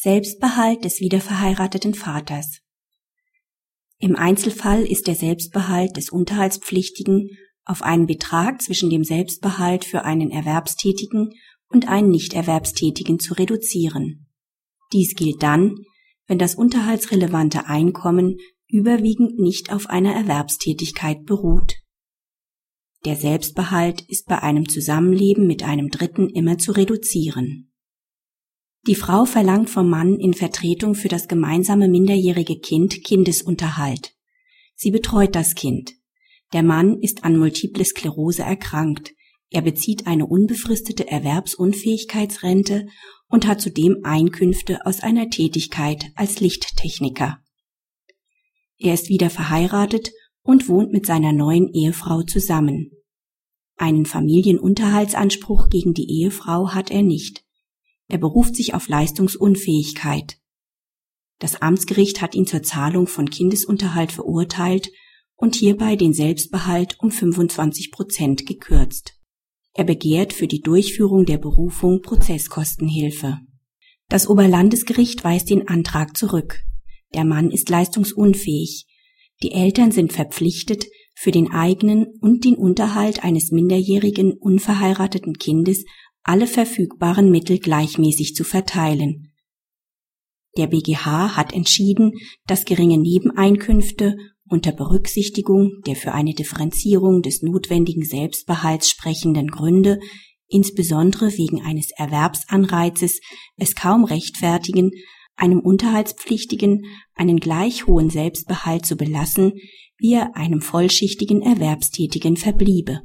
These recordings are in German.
Selbstbehalt des wiederverheirateten Vaters. Im Einzelfall ist der Selbstbehalt des Unterhaltspflichtigen auf einen Betrag zwischen dem Selbstbehalt für einen Erwerbstätigen und einen Nichterwerbstätigen zu reduzieren. Dies gilt dann, wenn das unterhaltsrelevante Einkommen überwiegend nicht auf einer Erwerbstätigkeit beruht. Der Selbstbehalt ist bei einem Zusammenleben mit einem Dritten immer zu reduzieren. Die Frau verlangt vom Mann in Vertretung für das gemeinsame minderjährige Kind Kindesunterhalt. Sie betreut das Kind. Der Mann ist an Multiple Sklerose erkrankt. Er bezieht eine unbefristete Erwerbsunfähigkeitsrente und hat zudem Einkünfte aus einer Tätigkeit als Lichttechniker. Er ist wieder verheiratet und wohnt mit seiner neuen Ehefrau zusammen. Einen Familienunterhaltsanspruch gegen die Ehefrau hat er nicht. Er beruft sich auf Leistungsunfähigkeit. Das Amtsgericht hat ihn zur Zahlung von Kindesunterhalt verurteilt und hierbei den Selbstbehalt um 25 Prozent gekürzt. Er begehrt für die Durchführung der Berufung Prozesskostenhilfe. Das Oberlandesgericht weist den Antrag zurück. Der Mann ist leistungsunfähig. Die Eltern sind verpflichtet, für den eigenen und den Unterhalt eines minderjährigen unverheirateten Kindes alle verfügbaren Mittel gleichmäßig zu verteilen. Der BGH hat entschieden, dass geringe Nebeneinkünfte unter Berücksichtigung der für eine Differenzierung des notwendigen Selbstbehalts sprechenden Gründe, insbesondere wegen eines Erwerbsanreizes, es kaum rechtfertigen, einem Unterhaltspflichtigen einen gleich hohen Selbstbehalt zu belassen, wie er einem vollschichtigen Erwerbstätigen verbliebe.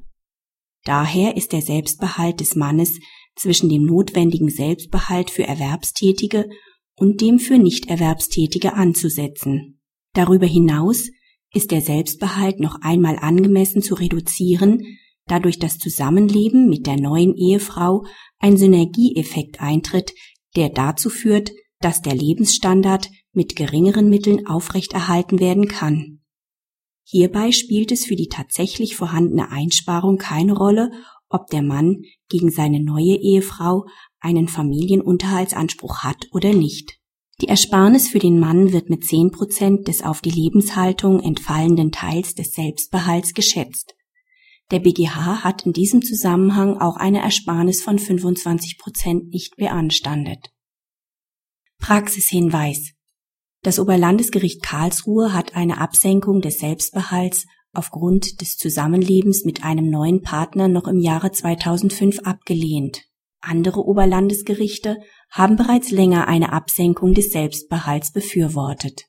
Daher ist der Selbstbehalt des Mannes zwischen dem notwendigen Selbstbehalt für Erwerbstätige und dem für Nichterwerbstätige anzusetzen. Darüber hinaus ist der Selbstbehalt noch einmal angemessen zu reduzieren, da durch das Zusammenleben mit der neuen Ehefrau ein Synergieeffekt eintritt, der dazu führt, dass der Lebensstandard mit geringeren Mitteln aufrechterhalten werden kann. Hierbei spielt es für die tatsächlich vorhandene Einsparung keine Rolle, ob der Mann gegen seine neue Ehefrau einen Familienunterhaltsanspruch hat oder nicht. Die Ersparnis für den Mann wird mit 10 Prozent des auf die Lebenshaltung entfallenden Teils des Selbstbehalts geschätzt. Der BGH hat in diesem Zusammenhang auch eine Ersparnis von 25 Prozent nicht beanstandet. Praxishinweis das Oberlandesgericht Karlsruhe hat eine Absenkung des Selbstbehalts aufgrund des Zusammenlebens mit einem neuen Partner noch im Jahre 2005 abgelehnt. Andere Oberlandesgerichte haben bereits länger eine Absenkung des Selbstbehalts befürwortet